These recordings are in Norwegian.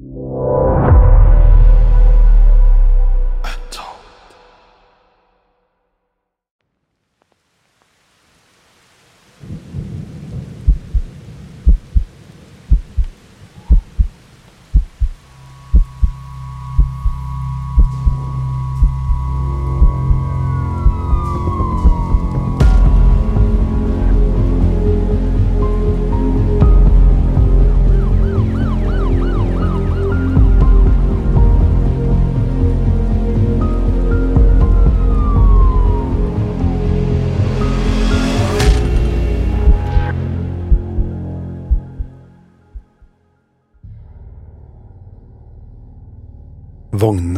you.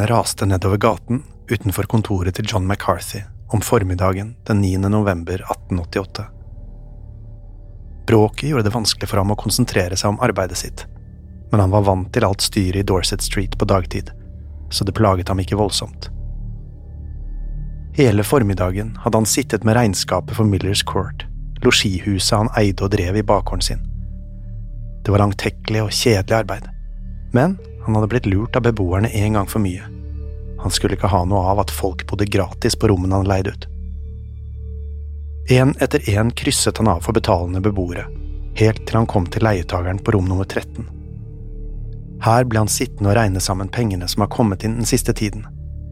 Vognene raste nedover gaten utenfor kontoret til John McCarthy om formiddagen den 9. november 1888. Bråket gjorde det vanskelig for ham å konsentrere seg om arbeidet sitt, men han var vant til alt styret i Dorset Street på dagtid, så det plaget ham ikke voldsomt. Hele formiddagen hadde han sittet med regnskapet for Millers Court, losjihuset han eide og drev i bakgården sin. Det var langtekkelig og kjedelig arbeid, men han hadde blitt lurt av beboerne en gang for mye. Han skulle ikke ha noe av at folk bodde gratis på rommene han leide ut. En etter en krysset han av for betalende beboere, helt til han kom til leietageren på rom nummer 13. Her ble han sittende og regne sammen pengene som har kommet inn den siste tiden,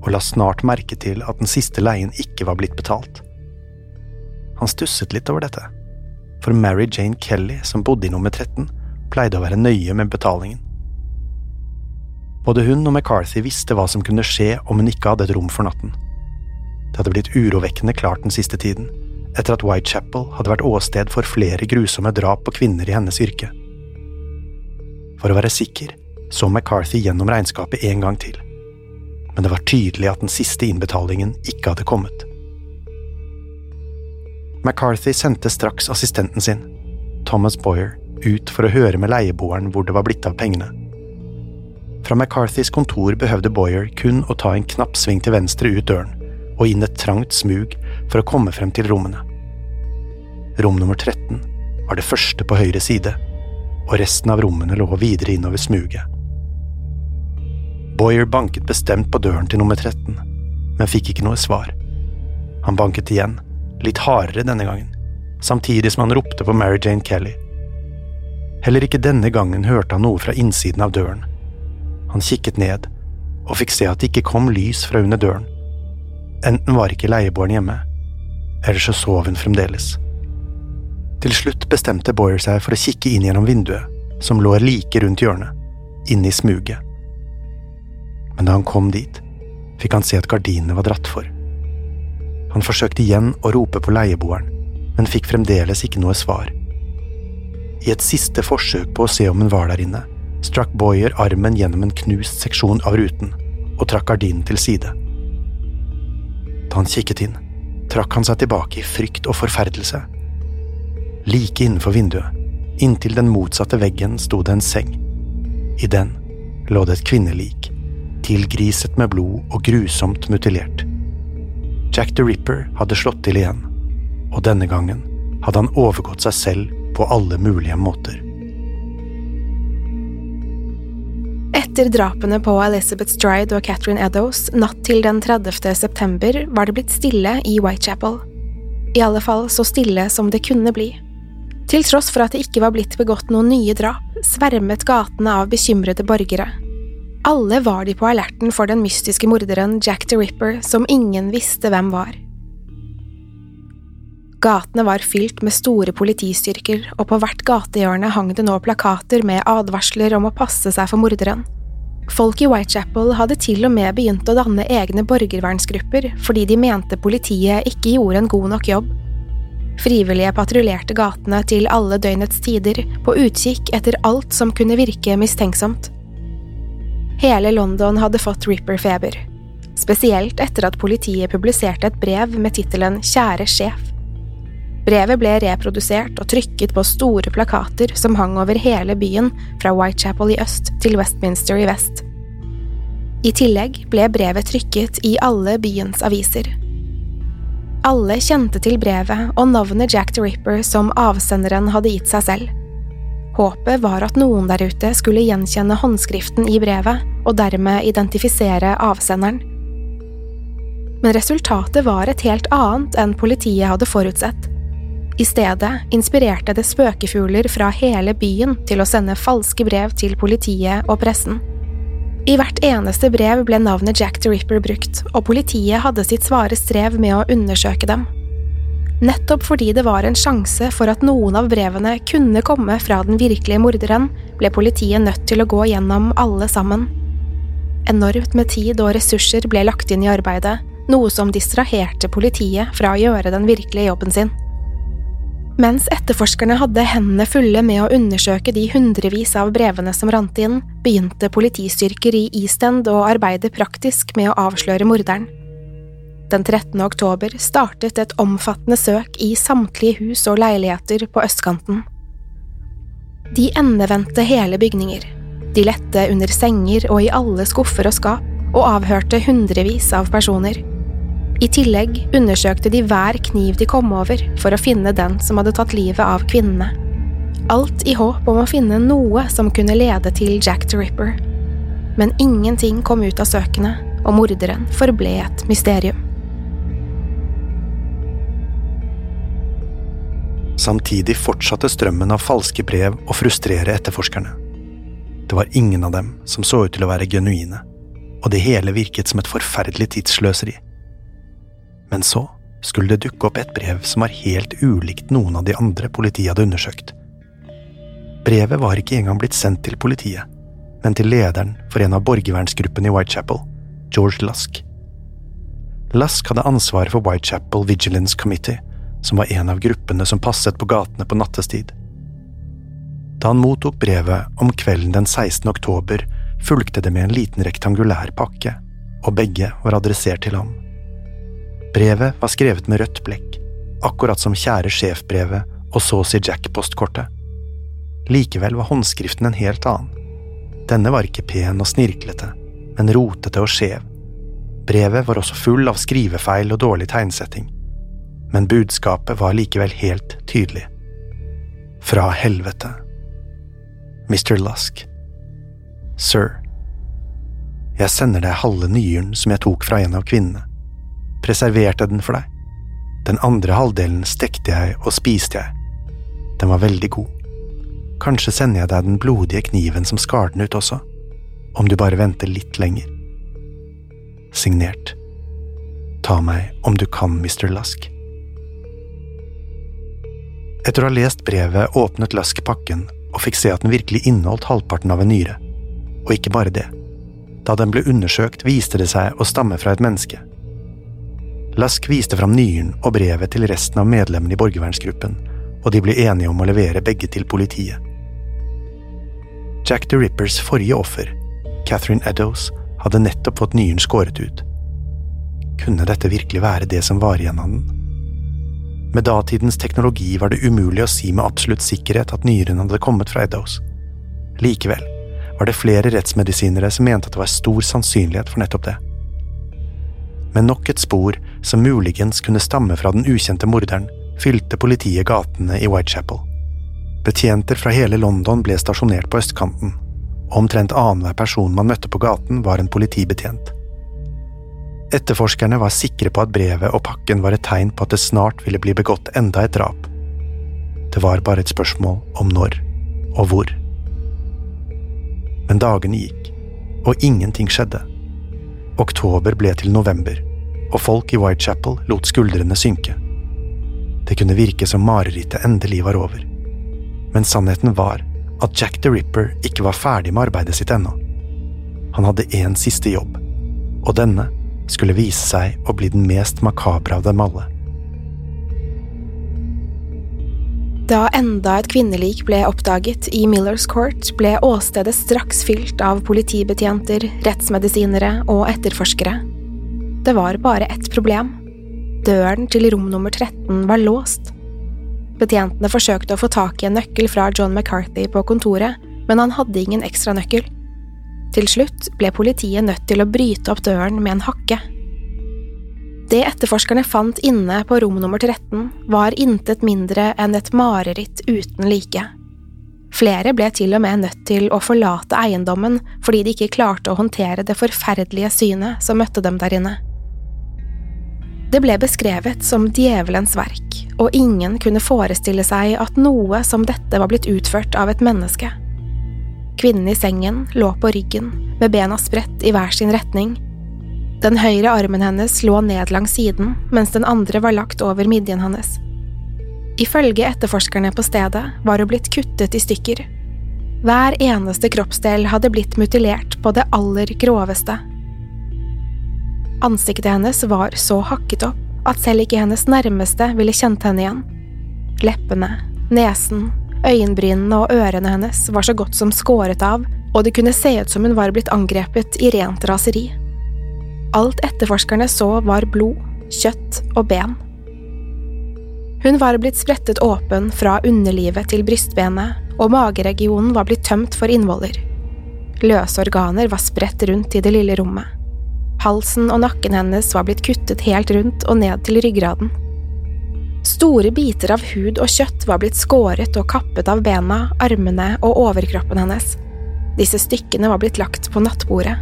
og la snart merke til at den siste leien ikke var blitt betalt. Han stusset litt over dette, for Mary Jane Kelly, som bodde i nummer 13, pleide å være nøye med betalingen. Både hun og McCarthy visste hva som kunne skje om hun ikke hadde et rom for natten. Det hadde blitt urovekkende klart den siste tiden, etter at Whitechapel hadde vært åsted for flere grusomme drap på kvinner i hennes yrke. For å være sikker så McCarthy gjennom regnskapet en gang til, men det var tydelig at den siste innbetalingen ikke hadde kommet. McCarthy sendte straks assistenten sin, Thomas Boyer, ut for å høre med leieboeren hvor det var blitt av pengene. Fra McCarthys kontor behøvde Boyer kun å ta en knapp sving til venstre ut døren og inn et trangt smug for å komme frem til rommene. Rom nummer 13 var det første på høyre side, og resten av rommene lå videre innover smuget. Boyer banket bestemt på døren til nummer 13, men fikk ikke noe svar. Han banket igjen, litt hardere denne gangen, samtidig som han ropte på Mary Jane Kelly. Heller ikke denne gangen hørte han noe fra innsiden av døren. Han kikket ned, og fikk se at det ikke kom lys fra under døren. Enten var ikke leieboeren hjemme, eller så sov hun fremdeles. Til slutt bestemte Boyer seg for å kikke inn gjennom vinduet, som lå like rundt hjørnet, inne i smuget. Men da han kom dit, fikk han se at gardinene var dratt for. Han forsøkte igjen å rope på leieboeren, men fikk fremdeles ikke noe svar. I et siste forsøk på å se om hun var der inne, strakk Boyer armen gjennom en knust seksjon av ruten og trakk gardinen til side. Da han kikket inn, trakk han seg tilbake i frykt og forferdelse. Like innenfor vinduet, Inntil den motsatte veggen sto det en seng. I den lå det et kvinnelik, tilgriset med blod og grusomt mutilert. Jack the Ripper hadde slått til igjen, og denne gangen hadde han overgått seg selv på alle mulige måter. Etter drapene på Elizabeth Stride og Catherine Eddowes natt til den 30. september var det blitt stille i Whitechapel. I alle fall så stille som det kunne bli. Til tross for at det ikke var blitt begått noen nye drap, svermet gatene av bekymrede borgere. Alle var de på alerten for den mystiske morderen Jack the Ripper, som ingen visste hvem var. Gatene var fylt med store politistyrker, og på hvert gatehjørne hang det nå plakater med advarsler om å passe seg for morderen. Folk i Whitechapel hadde til og med begynt å danne egne borgervernsgrupper fordi de mente politiet ikke gjorde en god nok jobb. Frivillige patruljerte gatene til alle døgnets tider, på utkikk etter alt som kunne virke mistenksomt. Hele London hadde fått Ripper-feber, spesielt etter at politiet publiserte et brev med tittelen Kjære sjef. Brevet ble reprodusert og trykket på store plakater som hang over hele byen, fra Whitechapel i øst til Westminster i vest. I tillegg ble brevet trykket i alle byens aviser. Alle kjente til brevet og navnet Jack the Ripper som avsenderen hadde gitt seg selv. Håpet var at noen der ute skulle gjenkjenne håndskriften i brevet, og dermed identifisere avsenderen. Men resultatet var et helt annet enn politiet hadde forutsett. I stedet inspirerte det spøkefugler fra hele byen til å sende falske brev til politiet og pressen. I hvert eneste brev ble navnet Jack the Ripper brukt, og politiet hadde sitt svare strev med å undersøke dem. Nettopp fordi det var en sjanse for at noen av brevene kunne komme fra den virkelige morderen, ble politiet nødt til å gå gjennom alle sammen. Enormt med tid og ressurser ble lagt inn i arbeidet, noe som distraherte politiet fra å gjøre den virkelige jobben sin. Mens etterforskerne hadde hendene fulle med å undersøke de hundrevis av brevene som rant inn, begynte politistyrker i East End å arbeide praktisk med å avsløre morderen. Den 13. oktober startet et omfattende søk i samtlige hus og leiligheter på østkanten. De endevendte hele bygninger. De lette under senger og i alle skuffer og skap, og avhørte hundrevis av personer. I tillegg undersøkte de hver kniv de kom over for å finne den som hadde tatt livet av kvinnene. Alt i håp om å finne noe som kunne lede til Jack the Ripper. Men ingenting kom ut av søkene, og morderen forble et mysterium. Samtidig fortsatte strømmen av falske brev å frustrere etterforskerne. Det var ingen av dem som så ut til å være genuine, og det hele virket som et forferdelig tidssløseri. Men så skulle det dukke opp et brev som var helt ulikt noen av de andre politiet hadde undersøkt. Brevet var ikke engang blitt sendt til politiet, men til lederen for en av borgervernsgruppene i Whitechapel, George Lusk. Lusk hadde ansvaret for Whitechapel Vigilance Committee, som var en av gruppene som passet på gatene på nattestid. Da han mottok brevet om kvelden den 16. oktober, fulgte det med en liten rektangulær pakke, og begge var adressert til ham. Brevet var skrevet med rødt blekk, akkurat som Kjære sjef-brevet og Så si Jack-postkortet. Likevel var håndskriften en helt annen. Denne var ikke pen og snirklete, men rotete og skjev. Brevet var også full av skrivefeil og dårlig tegnsetting, men budskapet var likevel helt tydelig. Fra helvete. Mr. Lusk. Sir. Jeg sender deg halve nyren som jeg tok fra en av kvinnene preserverte den for deg. Den andre halvdelen stekte jeg og spiste jeg. Den var veldig god. Kanskje sender jeg deg den blodige kniven som skar den ut også, om du bare venter litt lenger. Signert Ta meg om du kan, Mr. Lask. Etter å ha lest brevet åpnet Lask pakken og fikk se at den virkelig inneholdt halvparten av en nyre. Og ikke bare det. Da den ble undersøkt, viste det seg å stamme fra et menneske. Lask viste fram nyren og brevet til resten av medlemmene i borgervernsgruppen, og de ble enige om å levere begge til politiet. Jack the Rippers forrige offer, Catherine Eddowes, hadde nettopp fått nyren skåret ut. Kunne dette virkelig være det som var igjen av den? Med datidens teknologi var det umulig å si med absolutt sikkerhet at nyren hadde kommet fra Eddowes. Likevel var det flere rettsmedisinere som mente at det var stor sannsynlighet for nettopp det. Men nok et spor som muligens kunne stamme fra den ukjente morderen, fylte politiet gatene i Whitechapel. Betjenter fra hele London ble stasjonert på østkanten, og omtrent annenhver person man møtte på gaten, var en politibetjent. Etterforskerne var sikre på at brevet og pakken var et tegn på at det snart ville bli begått enda et drap. Det var bare et spørsmål om når og hvor. Men dagene gikk, og ingenting skjedde. Oktober ble til november, og folk i Whitechapel lot skuldrene synke. Det kunne virke som marerittet endelig var over. Men sannheten var at Jack the Ripper ikke var ferdig med arbeidet sitt ennå. Han hadde én siste jobb, og denne skulle vise seg å bli den mest makabre av dem alle. Da enda et kvinnelik ble oppdaget i Millers Court, ble åstedet straks fylt av politibetjenter, rettsmedisinere og etterforskere. Det var bare ett problem. Døren til rom nummer 13 var låst. Betjentene forsøkte å få tak i en nøkkel fra John McCarthy på kontoret, men han hadde ingen ekstra nøkkel. Til slutt ble politiet nødt til å bryte opp døren med en hakke. Det etterforskerne fant inne på rom nummer 13, var intet mindre enn et mareritt uten like. Flere ble til og med nødt til å forlate eiendommen fordi de ikke klarte å håndtere det forferdelige synet som møtte dem der inne. Det ble beskrevet som djevelens verk, og ingen kunne forestille seg at noe som dette var blitt utført av et menneske. Kvinnen i sengen lå på ryggen, med bena spredt i hver sin retning, den høyre armen hennes lå ned langs siden, mens den andre var lagt over midjen hennes. Ifølge etterforskerne på stedet var hun blitt kuttet i stykker. Hver eneste kroppsdel hadde blitt mutilert på det aller groveste. Ansiktet hennes var så hakket opp at selv ikke hennes nærmeste ville kjent henne igjen. Leppene, nesen, øyenbrynene og ørene hennes var så godt som skåret av, og det kunne se ut som hun var blitt angrepet i rent raseri. Alt etterforskerne så var blod, kjøtt og ben. Hun var blitt sprettet åpen fra underlivet til brystbenet, og mageregionen var blitt tømt for innvoller. Løse organer var spredt rundt i det lille rommet. Halsen og nakken hennes var blitt kuttet helt rundt og ned til ryggraden. Store biter av hud og kjøtt var blitt skåret og kappet av bena, armene og overkroppen hennes. Disse stykkene var blitt lagt på nattbordet.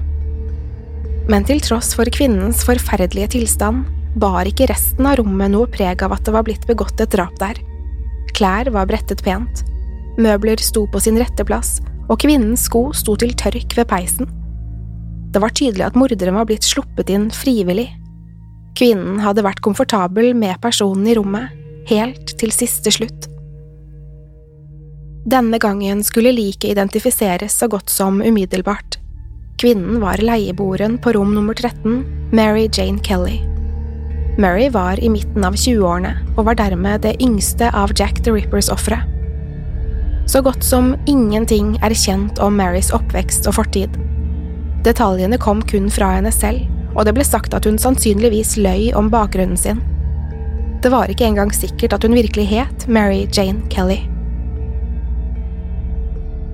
Men til tross for kvinnens forferdelige tilstand bar ikke resten av rommet noe preg av at det var blitt begått et drap der. Klær var brettet pent, møbler sto på sin rette plass, og kvinnens sko sto til tørk ved peisen. Det var tydelig at morderen var blitt sluppet inn frivillig. Kvinnen hadde vært komfortabel med personen i rommet, helt til siste slutt. Denne gangen skulle liket identifiseres så godt som umiddelbart. Kvinnen var leieboeren på rom nummer 13, Mary Jane Kelly. Mary var i midten av 20-årene og var dermed det yngste av Jack the Rippers ofre. Så godt som ingenting er kjent om Marys oppvekst og fortid. Detaljene kom kun fra henne selv, og det ble sagt at hun sannsynligvis løy om bakgrunnen sin. Det var ikke engang sikkert at hun virkelig het Mary Jane Kelly.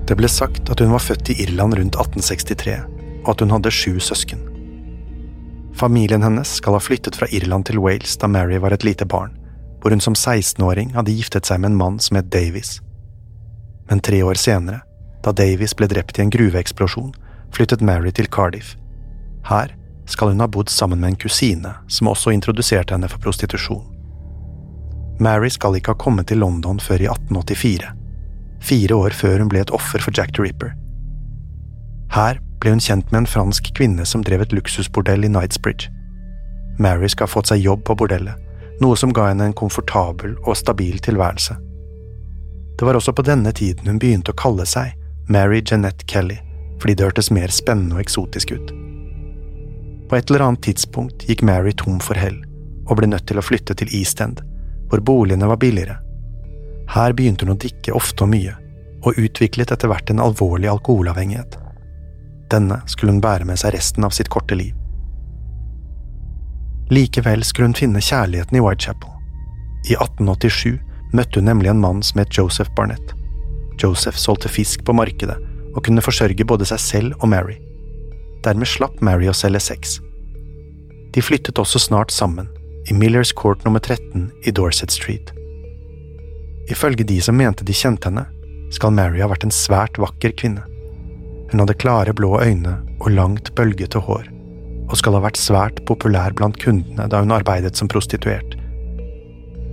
Det ble sagt at hun var født i Irland rundt 1863, og at hun hadde sju søsken. Familien hennes skal ha flyttet fra Irland til Wales da Mary var et lite barn, hvor hun som 16-åring hadde giftet seg med en mann som het Davies. Men tre år senere, da Davies ble drept i en gruveeksplosjon, flyttet Mary til Cardiff. Her skal hun ha bodd sammen med en kusine, som også introduserte henne for prostitusjon. Mary skal ikke ha kommet til London før i 1884, fire år før hun ble et offer for Jack the Ripper. Her ble hun kjent med en fransk kvinne som drev et luksusbordell i Knightsbridge. Mary skal ha fått seg jobb på bordellet, noe som ga henne en komfortabel og stabil tilværelse. Det var også på denne tiden hun begynte å kalle seg Mary Jeanette Kelly, fordi det hørtes mer spennende og eksotisk ut. På et eller annet tidspunkt gikk Mary tom for hell, og ble nødt til å flytte til East End, hvor boligene var billigere. Her begynte hun å drikke ofte og mye, og utviklet etter hvert en alvorlig alkoholavhengighet. Denne skulle hun bære med seg resten av sitt korte liv. Likevel skulle hun finne kjærligheten i Whitechapel. I 1887 møtte hun nemlig en mann som het Joseph Barnett. Joseph solgte fisk på markedet og kunne forsørge både seg selv og Mary. Dermed slapp Mary å selge sex. De flyttet også snart sammen, i Millers Court nummer 13 i Dorset Street. Ifølge de som mente de kjente henne, skal Mary ha vært en svært vakker kvinne. Hun hadde klare, blå øyne og langt, bølgete hår, og skal ha vært svært populær blant kundene da hun arbeidet som prostituert.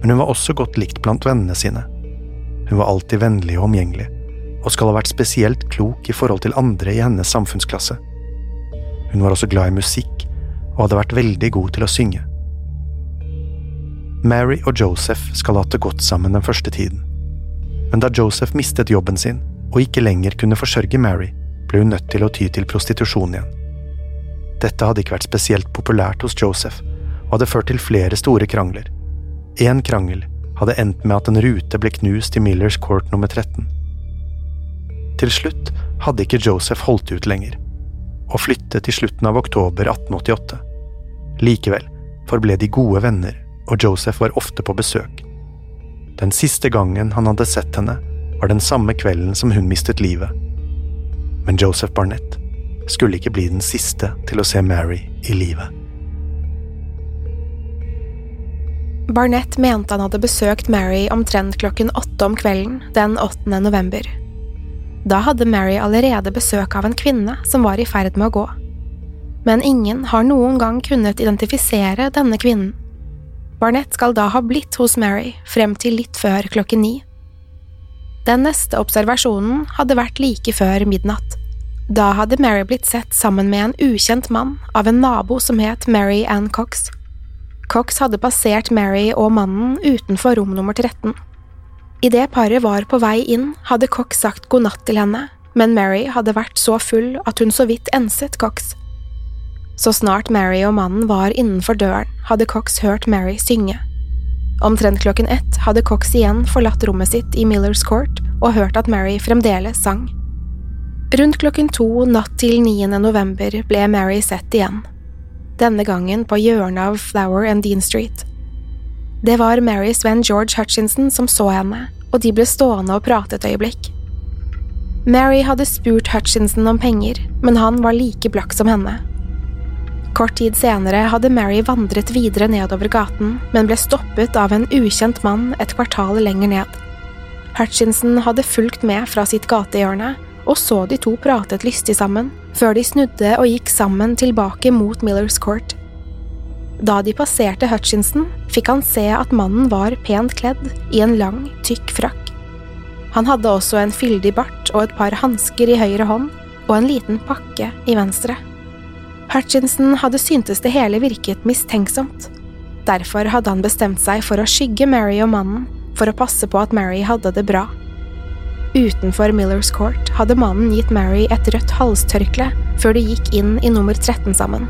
Men hun var også godt likt blant vennene sine. Hun var alltid vennlig og omgjengelig, og skal ha vært spesielt klok i forhold til andre i hennes samfunnsklasse. Hun var også glad i musikk, og hadde vært veldig god til å synge. Mary og Joseph skal ha hatt det godt sammen den første tiden. Men da Joseph mistet jobben sin og ikke lenger kunne forsørge Mary, ble hun nødt til å ty til prostitusjon igjen. Dette hadde ikke vært spesielt populært hos Joseph, og hadde ført til flere store krangler. Én krangel hadde endt med at en rute ble knust i Millers Court nummer 13. Til slutt hadde ikke Joseph holdt ut lenger, og flyttet i slutten av oktober 1888. Likevel forble de gode venner, og Joseph var ofte på besøk. Den siste gangen han hadde sett henne, var den samme kvelden som hun mistet livet. Men Joseph Barnett skulle ikke bli den siste til å se Mary i live. Barnett mente han hadde besøkt Mary omtrent klokken åtte om kvelden den 8. november. Da hadde Mary allerede besøk av en kvinne som var i ferd med å gå. Men ingen har noen gang kunnet identifisere denne kvinnen. Barnett skal da ha blitt hos Mary frem til litt før klokken ni. Den neste observasjonen hadde vært like før midnatt. Da hadde Mary blitt sett sammen med en ukjent mann av en nabo som het Mary Ann Cox. Cox hadde passert Mary og mannen utenfor rom nummer 13. Idet paret var på vei inn, hadde Cox sagt god natt til henne, men Mary hadde vært så full at hun så vidt enset Cox. Så snart Mary og mannen var innenfor døren, hadde Cox hørt Mary synge. Omtrent klokken ett hadde Cox igjen forlatt rommet sitt i Millers Court og hørt at Mary fremdeles sang. Rundt klokken to natt til 9. november ble Mary sett igjen, denne gangen på hjørnet av Flower and Dean Street. Det var Marys venn George Hutchinson som så henne, og de ble stående og prate et øyeblikk. Mary hadde spurt Hutchinson om penger, men han var like blakk som henne. Kort tid senere hadde Mary vandret videre nedover gaten, men ble stoppet av en ukjent mann et kvartal lenger ned. Hutchinson hadde fulgt med fra sitt gatehjørne, og så de to pratet lystig sammen, før de snudde og gikk sammen tilbake mot Millers Court. Da de passerte Hutchinson, fikk han se at mannen var pent kledd i en lang, tykk frakk. Han hadde også en fyldig bart og et par hansker i høyre hånd, og en liten pakke i venstre. Hutchinson hadde syntes det hele virket mistenksomt. Derfor hadde han bestemt seg for å skygge Mary og mannen, for å passe på at Mary hadde det bra. Utenfor Millers Court hadde mannen gitt Mary et rødt halstørkle før de gikk inn i nummer 13 sammen.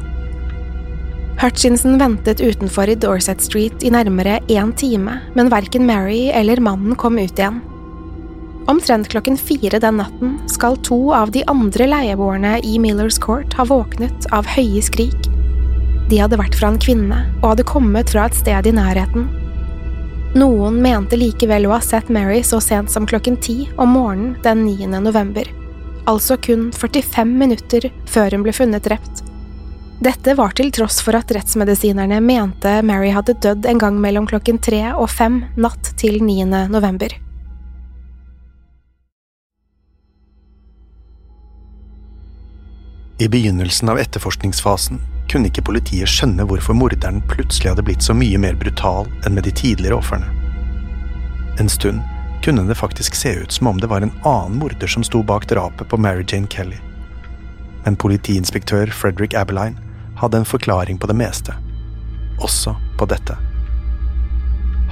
Hutchinson ventet utenfor i Dorset Street i nærmere én time, men verken Mary eller mannen kom ut igjen. Omtrent klokken fire den natten skal to av de andre leieboerne i Millers Court ha våknet av høye skrik. De hadde vært fra en kvinne og hadde kommet fra et sted i nærheten. Noen mente likevel å ha sett Mary så sent som klokken ti om morgenen den 9. november, altså kun 45 minutter før hun ble funnet drept. Dette var til tross for at rettsmedisinerne mente Mary hadde dødd en gang mellom klokken tre og fem natt til 9. november. I begynnelsen av etterforskningsfasen kunne ikke politiet skjønne hvorfor morderen plutselig hadde blitt så mye mer brutal enn med de tidligere ofrene. En stund kunne det faktisk se ut som om det var en annen morder som sto bak drapet på Mary Jane Kelly. Men politiinspektør Frederick Abeline hadde en forklaring på det meste, også på dette.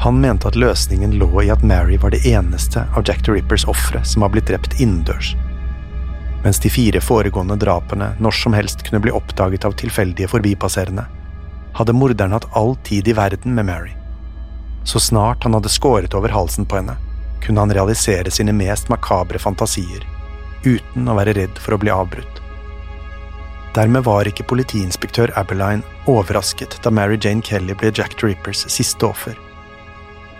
Han mente at løsningen lå i at Mary var det eneste av Jack the Rippers ofre som var blitt drept innendørs mens de fire foregående drapene når som helst kunne bli oppdaget av tilfeldige forbipasserende, hadde morderen hatt all tid i verden med Mary. Så snart han hadde skåret over halsen på henne, kunne han realisere sine mest makabre fantasier, uten å være redd for å bli avbrutt. Dermed var ikke politiinspektør Aberline overrasket da Mary Jane Kelly ble Jack the Rippers siste offer.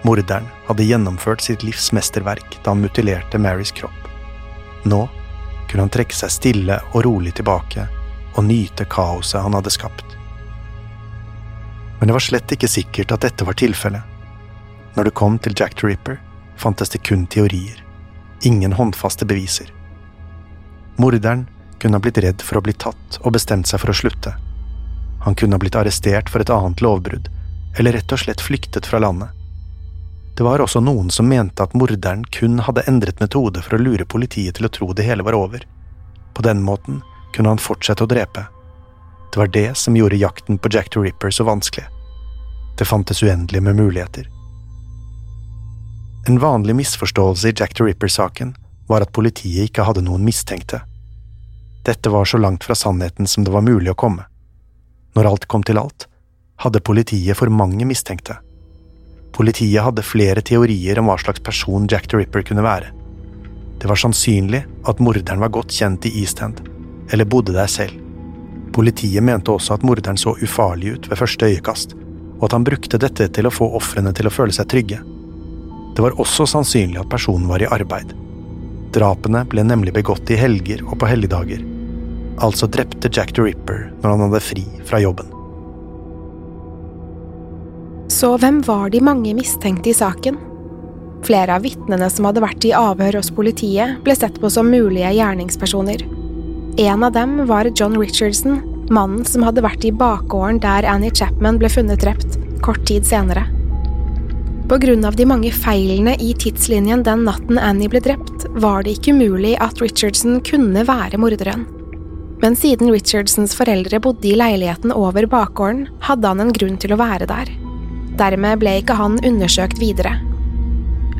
Morderen hadde gjennomført sitt livs mesterverk da han mutilerte Marys kropp. Nå kunne han trekke seg stille og rolig tilbake og nyte kaoset han hadde skapt. Men det var slett ikke sikkert at dette var tilfellet. Når det kom til Jack the Ripper, fantes det kun teorier, ingen håndfaste beviser. Morderen kunne ha blitt redd for å bli tatt og bestemt seg for å slutte. Han kunne ha blitt arrestert for et annet lovbrudd, eller rett og slett flyktet fra landet. Det var også noen som mente at morderen kun hadde endret metode for å lure politiet til å tro det hele var over. På den måten kunne han fortsette å drepe. Det var det som gjorde jakten på Jack the Ripper så vanskelig. Det fantes uendelig med muligheter. En vanlig misforståelse i Jack the Ripper-saken var at politiet ikke hadde noen mistenkte. Dette var så langt fra sannheten som det var mulig å komme. Når alt kom til alt, hadde politiet for mange mistenkte. Politiet hadde flere teorier om hva slags person Jack the Ripper kunne være. Det var sannsynlig at morderen var godt kjent i East End, eller bodde der selv. Politiet mente også at morderen så ufarlig ut ved første øyekast, og at han brukte dette til å få ofrene til å føle seg trygge. Det var også sannsynlig at personen var i arbeid. Drapene ble nemlig begått i helger og på helligdager. Altså drepte Jack the Ripper når han hadde fri fra jobben. Så hvem var de mange mistenkte i saken? Flere av vitnene som hadde vært i avhør hos politiet, ble sett på som mulige gjerningspersoner. En av dem var John Richardson, mannen som hadde vært i bakgården der Annie Chapman ble funnet drept, kort tid senere. Av de mange feilene i tidslinjen den natten Annie ble drept, var det ikke umulig at Richardson kunne være morderen. Men siden Richardsons foreldre bodde i leiligheten over bakgården, hadde han en grunn til å være der. Dermed ble ikke han undersøkt videre.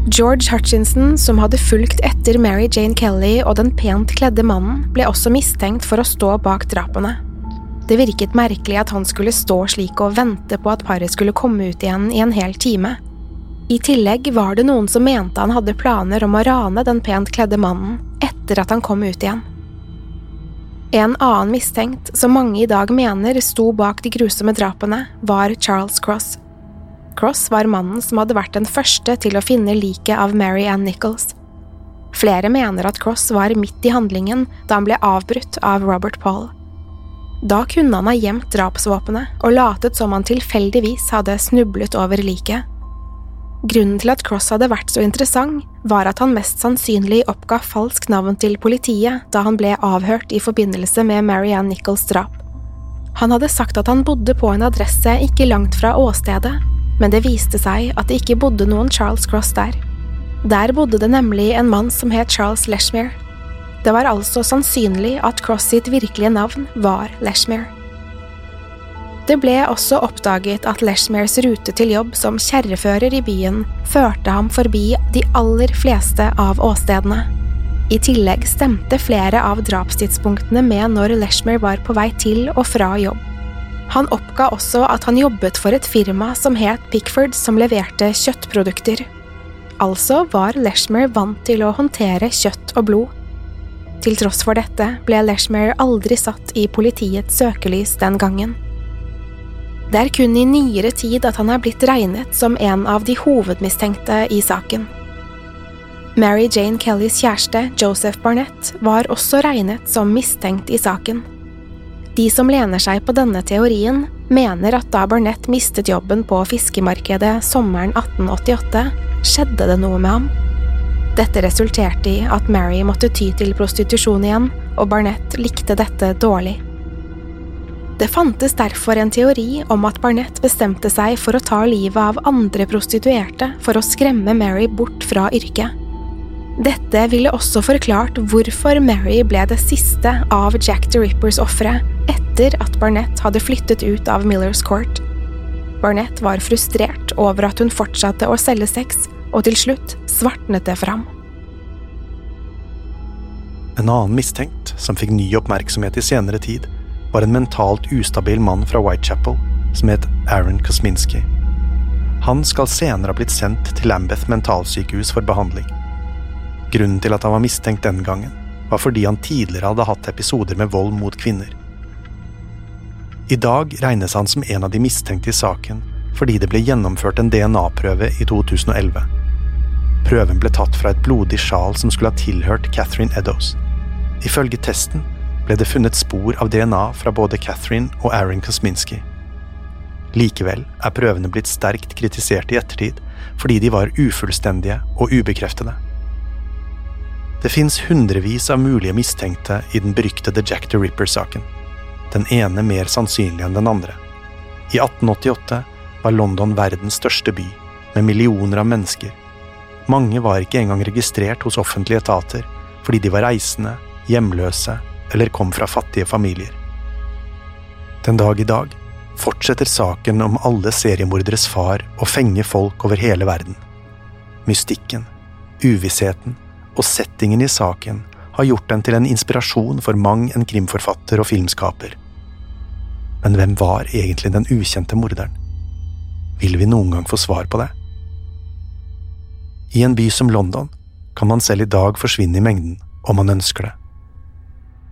George Hutchinson, som hadde fulgt etter Mary Jane Kelly og den pent kledde mannen, ble også mistenkt for å stå bak drapene. Det virket merkelig at han skulle stå slik og vente på at paret skulle komme ut igjen i en hel time. I tillegg var det noen som mente han hadde planer om å rane den pent kledde mannen etter at han kom ut igjen. En annen mistenkt, som mange i dag mener sto bak de grusomme drapene, var Charles Cross. Cross var mannen som hadde vært den første til å finne liket av Mary Ann Nichols. Flere mener at Cross var midt i handlingen da han ble avbrutt av Robert Paul. Da kunne han ha gjemt drapsvåpenet og latet som han tilfeldigvis hadde snublet over liket. Grunnen til at Cross hadde vært så interessant, var at han mest sannsynlig oppga falskt navn til politiet da han ble avhørt i forbindelse med Marianne Nichols drap. Han hadde sagt at han bodde på en adresse ikke langt fra åstedet, men det viste seg at det ikke bodde noen Charles Cross der. Der bodde det nemlig en mann som het Charles Leshmere. Det var altså sannsynlig at Cross sitt virkelige navn var Leshmere. Det ble også oppdaget at Leshmeres rute til jobb som kjerrefører i byen førte ham forbi de aller fleste av åstedene. I tillegg stemte flere av drapstidspunktene med når Leshmer var på vei til og fra jobb. Han oppga også at han jobbet for et firma som het Pickford som leverte kjøttprodukter. Altså var Leshmer vant til å håndtere kjøtt og blod. Til tross for dette ble Leshmer aldri satt i politiets søkelys den gangen. Det er kun i nyere tid at han er blitt regnet som en av de hovedmistenkte i saken. Mary Jane Kellys kjæreste, Joseph Barnett, var også regnet som mistenkt i saken. De som lener seg på denne teorien, mener at da Barnett mistet jobben på fiskemarkedet sommeren 1888, skjedde det noe med ham. Dette resulterte i at Mary måtte ty til prostitusjon igjen, og Barnett likte dette dårlig. Det fantes derfor en teori om at Barnett bestemte seg for å ta livet av andre prostituerte for å skremme Mary bort fra yrket. Dette ville også forklart hvorfor Mary ble det siste av Jack the Rippers ofre etter at Barnett hadde flyttet ut av Millers Court. Barnett var frustrert over at hun fortsatte å selge sex, og til slutt svartnet det for ham. En annen mistenkt som fikk ny oppmerksomhet i senere tid, var en mentalt ustabil mann fra Whitechapel som het Aaron Kosminski. Han skal senere ha blitt sendt til Lambeth mentalsykehus for behandling. Grunnen til at han var mistenkt den gangen, var fordi han tidligere hadde hatt episoder med vold mot kvinner. I dag regnes han som en av de mistenkte i saken fordi det ble gjennomført en DNA-prøve i 2011. Prøven ble tatt fra et blodig sjal som skulle ha tilhørt Catherine Eddowes. Ifølge testen ble det funnet spor av DNA fra både Catherine og Aaron Kosminski. Likevel er prøvene blitt sterkt kritisert i ettertid fordi de var ufullstendige og ubekreftede. Det fins hundrevis av mulige mistenkte i den beryktede Jack the Ripper-saken. Den ene mer sannsynlig enn den andre. I 1888 var London verdens største by, med millioner av mennesker. Mange var ikke engang registrert hos offentlige etater, fordi de var reisende, hjemløse eller kom fra fattige familier. Den dag i dag fortsetter saken om alle seriemorderes far å fenge folk over hele verden. Mystikken, uvissheten og settingen i saken har gjort den til en inspirasjon for mang en krimforfatter og filmskaper. Men hvem var egentlig den ukjente morderen? Vil vi noen gang få svar på det? I en by som London kan man selv i dag forsvinne i mengden om man ønsker det.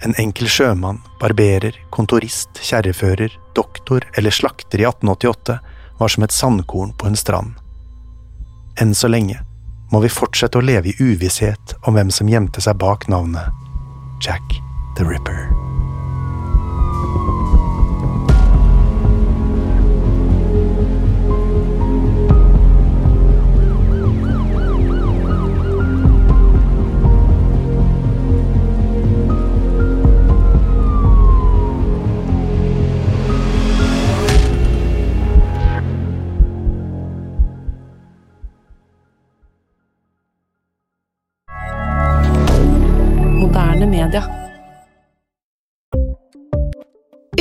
En enkel sjømann, barberer, kontorist, kjerrefører, doktor eller slakter i 1888 var som et sandkorn på en strand. Enn så lenge må vi fortsette å leve i uvisshet om hvem som gjemte seg bak navnet Jack the Ripper.